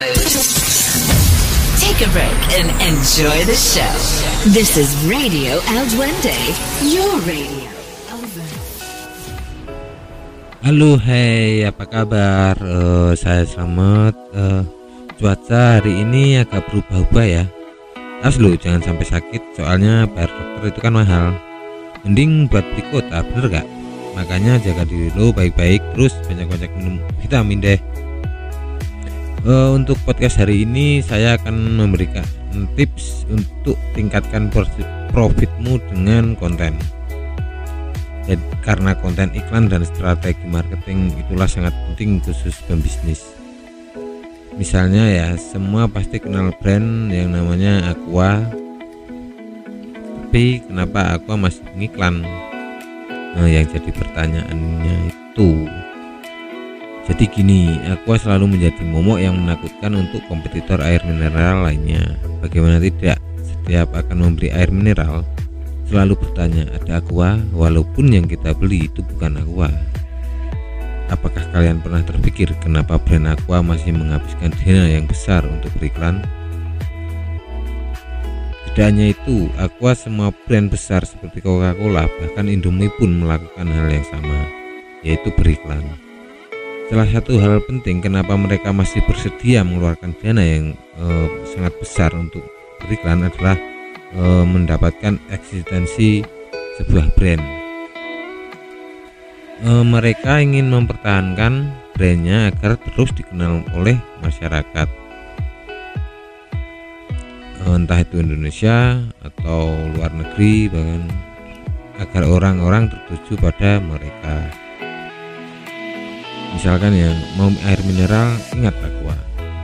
Take a break and enjoy the show. This is Radio El Duende, your radio. Halo, hey, apa kabar? Eh, saya selamat. Eh, cuaca hari ini agak berubah-ubah ya. Awas lu, jangan sampai sakit. Soalnya bayar dokter itu kan mahal. Mending buat beli kota, bener gak? Makanya jaga diri lo baik-baik, terus banyak-banyak minum vitamin deh. Eh, untuk podcast hari ini saya akan memberikan tips untuk tingkatkan profitmu dengan konten. Jadi, karena konten iklan dan strategi marketing itulah sangat penting khusus pembisnis. Misalnya ya, semua pasti kenal brand yang namanya Aqua. Tapi kenapa Aqua masih mengiklan? Nah, yang jadi pertanyaannya itu. Jadi gini, Aqua selalu menjadi momok yang menakutkan untuk kompetitor air mineral lainnya. Bagaimana tidak? Setiap akan membeli air mineral, selalu bertanya ada aqua walaupun yang kita beli itu bukan aqua apakah kalian pernah terpikir kenapa brand aqua masih menghabiskan dana yang besar untuk beriklan tidak hanya itu aqua semua brand besar seperti Coca-Cola bahkan Indomie pun melakukan hal yang sama yaitu beriklan salah satu hal penting kenapa mereka masih bersedia mengeluarkan dana yang eh, sangat besar untuk beriklan adalah e, mendapatkan eksistensi sebuah brand. E, mereka ingin mempertahankan brandnya agar terus dikenal oleh masyarakat, E, entah itu Indonesia atau luar negeri, bahkan agar orang-orang tertuju pada mereka. Misalkan yang mau air mineral ingat Aqua,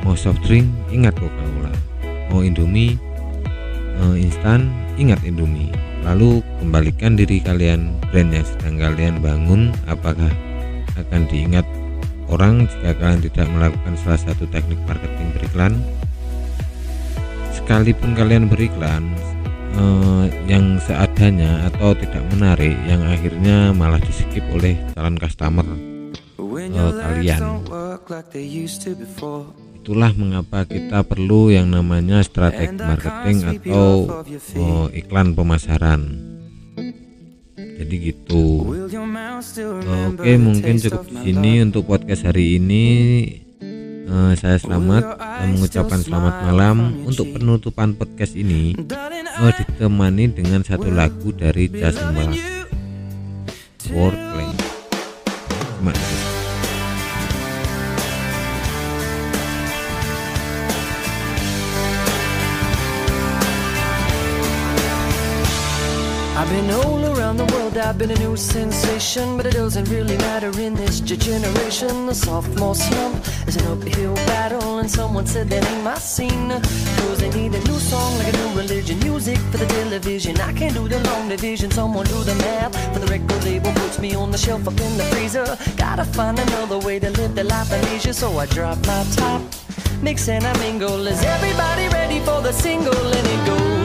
mau soft drink ingat Coca-Cola, mau Indomie uh, instan ingat Indomie. Lalu kembalikan diri kalian brand yang sedang kalian bangun apakah akan diingat orang jika kalian tidak melakukan salah satu teknik marketing beriklan? Sekalipun kalian beriklan uh, yang seadanya atau tidak menarik yang akhirnya malah di skip oleh calon customer uh, kalian Itulah mengapa kita perlu yang namanya strategi marketing atau oh, iklan pemasaran. Jadi gitu. Oke, mungkin cukup di sini untuk podcast hari ini. Eh, saya selamat eh, mengucapkan selamat malam untuk penutupan podcast ini. eh, ditemani dengan satu lagu dari Jason Mraz. Wordplay. Terima kasih. I've been all around the world, I've been a new sensation, but it doesn't really matter in this generation. The sophomore slump is an uphill battle, and someone said that ain't my scene. Cause they need a new song, like a new religion, music for the television. I can't do the long division, someone do the math. For the record label puts me on the shelf up in the freezer. Gotta find another way to live the life of leisure, so I drop my top. Mix and I mingle. Is everybody ready for the single? And it goes,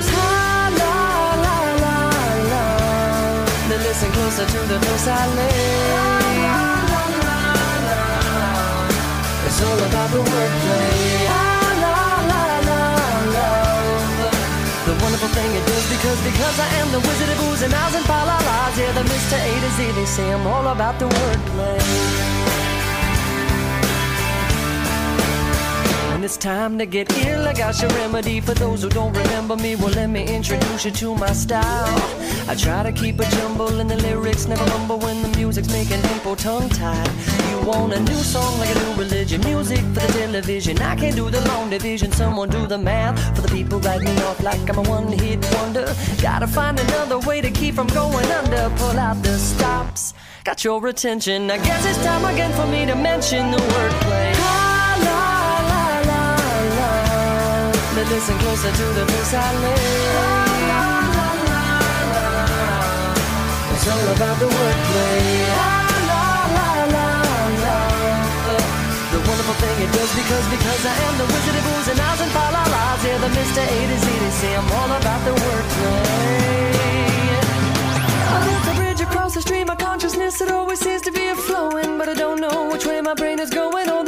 Now closer to the notes I lay. It's all about the wordplay. The wonderful thing it does because because I am the wizard of oohs and ahs and fa la la's. Yeah, the Mr. A to Z. They say I'm all about the wordplay. When it's time to get ill, I got your remedy for those who don't remember me. Well, let me introduce you to my style. I try to keep a jumble in the lyrics, never mumble when the music's making people tongue tied. You want a new song like a new religion, music for the television. I can't do the long division, someone do the math for the people write me off like I'm a one hit wonder. Gotta find another way to keep from going under. Pull out the stops, got your attention. I guess it's time again for me to mention the wordplay. But listen closer to the verse I lay. It's all about the wordplay. La, la, la, la, la. The wonderful thing it does because because I am the wizard of oohs and ahs and fa la la's. Yeah, the Mr. A to Z to say I'm all about the wordplay. Oh, there's a bridge across the stream of consciousness that always seems to be a flowing, but I don't know which way my brain is going.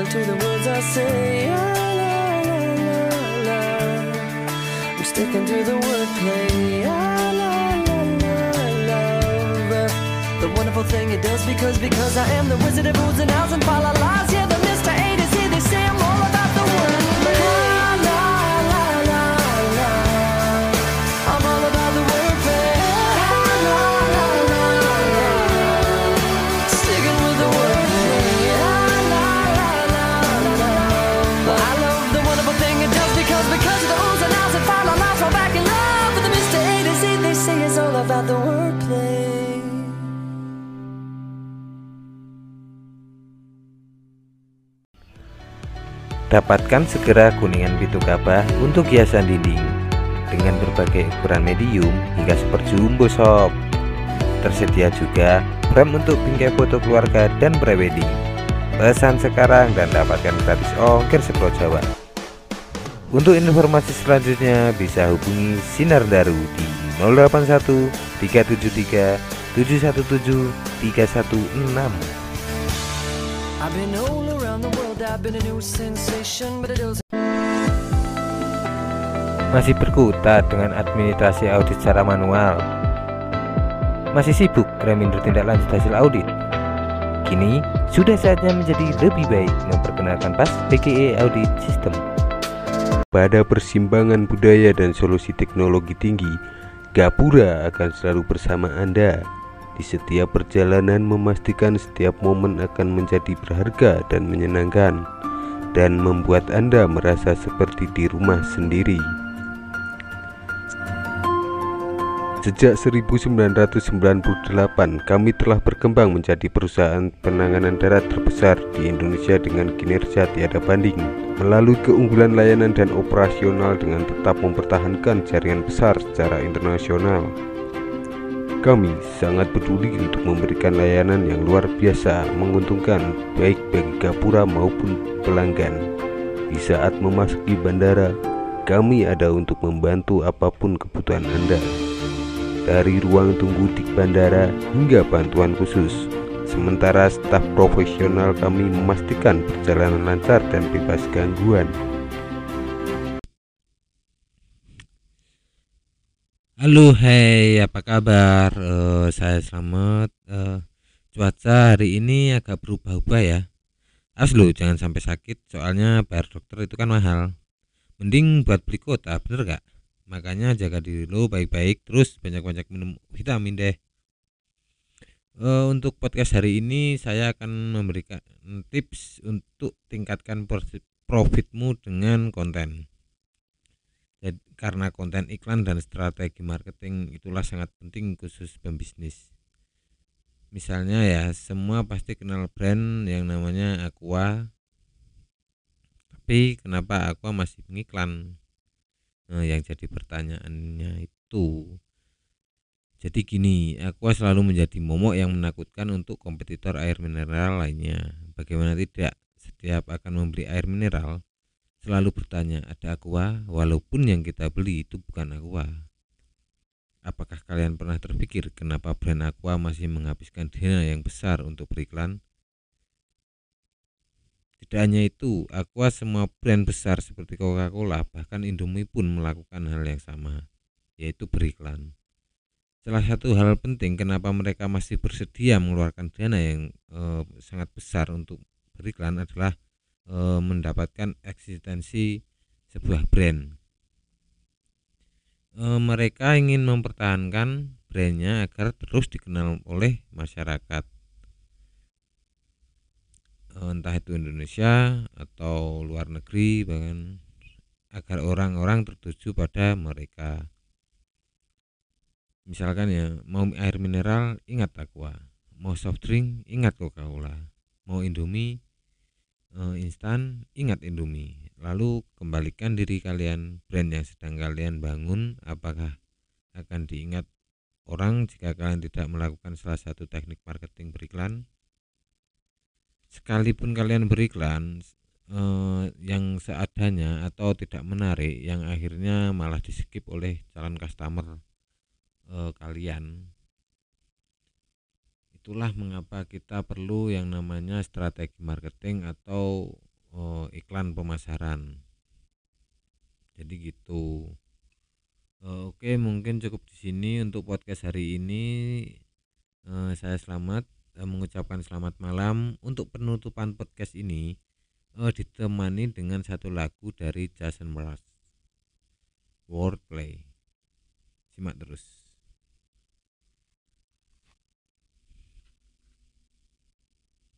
Listen to the words I say. La, la, la, la, la. I'm sticking to the wordplay. La, la, la, la, love. The wonderful thing it does because because I am the wizard of oohs and outs and fa la la's. Yeah, Dapatkan segera kuningan pintu gabah untuk hiasan dinding dengan berbagai ukuran medium hingga super jumbo shop. Tersedia juga frame untuk bingkai foto keluarga dan prewedding. Pesan sekarang dan dapatkan gratis ongkir sepro Jawa. Untuk informasi selanjutnya bisa hubungi Sinar Daru di 081 373 717 316. I've been all around the world, I've been a new sensation, but it doesn't. Masih berkutat dengan administrasi audit secara manual? Masih sibuk reminder tindak lanjut hasil audit? Kini sudah saatnya menjadi lebih baik memperkenalkan PAS PKE Audit System. Pada persimpangan budaya dan solusi teknologi tinggi, Gapura akan selalu bersama Anda. Di setiap perjalanan memastikan setiap momen akan menjadi berharga dan menyenangkan dan membuat Anda merasa seperti di rumah sendiri. Sejak 1998, kami telah berkembang menjadi perusahaan penanganan darat terbesar di Indonesia dengan kinerja tiada banding. Melalui keunggulan layanan dan operasional dengan tetap mempertahankan jaringan besar secara internasional. Kami sangat peduli untuk memberikan layanan yang luar biasa menguntungkan baik bagi Gapura maupun pelanggan. Di saat memasuki bandara, kami ada untuk membantu apa pun kebutuhan Anda dari ruang tunggu di bandara hingga bantuan khusus. Sementara staf profesional kami memastikan perjalanan lancar dan bebas gangguan. Halo, hai, apa kabar? Eh, saya selamat. Eh, cuaca hari ini agak berubah-ubah ya. Awas jangan sampai sakit. Soalnya bayar dokter itu kan mahal. Mending buat beli kota, bener gak? makanya jaga diri lo baik-baik terus banyak-banyak minum vitamin deh Eh, untuk podcast hari ini saya akan memberikan tips untuk tingkatkan profitmu dengan konten Jadi, karena konten iklan dan strategi marketing itulah sangat penting khusus pembisnis misalnya ya semua pasti kenal brand yang namanya Aqua tapi kenapa Aqua masih mengiklan Nah, yang jadi pertanyaannya itu jadi gini, Aqua selalu menjadi momok yang menakutkan untuk kompetitor air mineral lainnya. Bagaimana tidak? Setiap akan membeli air mineral selalu bertanya, ada Aqua walaupun yang kita beli itu bukan Aqua. Apakah kalian pernah terpikir kenapa brand Aqua masih menghabiskan dana yang besar untuk beriklan? Tidak hanya itu, Aqua semua brand besar seperti Coca-Cola bahkan Indomie pun melakukan hal yang sama, yaitu beriklan. Salah satu hal penting kenapa mereka masih bersedia mengeluarkan dana yang eh, sangat besar untuk beriklan adalah eh, mendapatkan eksistensi sebuah brand. Eh, mereka ingin mempertahankan brandnya agar terus dikenal oleh masyarakat. Eh, entah itu Indonesia atau luar negeri bahkan agar orang-orang tertuju pada mereka. Misalkan ya mau air mineral ingat aqua. Mau soft drink ingat coca-cola. Mau indomie eh, instan ingat indomie. Lalu kembalikan diri kalian brand yang sedang kalian bangun apakah akan diingat orang jika kalian tidak melakukan salah satu teknik marketing beriklan? Sekalipun kalian beriklan eh, yang seadanya atau tidak menarik yang akhirnya malah di skip oleh calon customer eh, kalian itulah mengapa kita perlu yang namanya strategi marketing atau oh, iklan pemasaran. Jadi gitu. Oh, oke mungkin cukup di sini untuk podcast hari ini. Eh, saya selamat eh, mengucapkan selamat malam. Untuk penutupan podcast ini eh, ditemani dengan satu lagu dari Jason Mraz Wordplay. Simak terus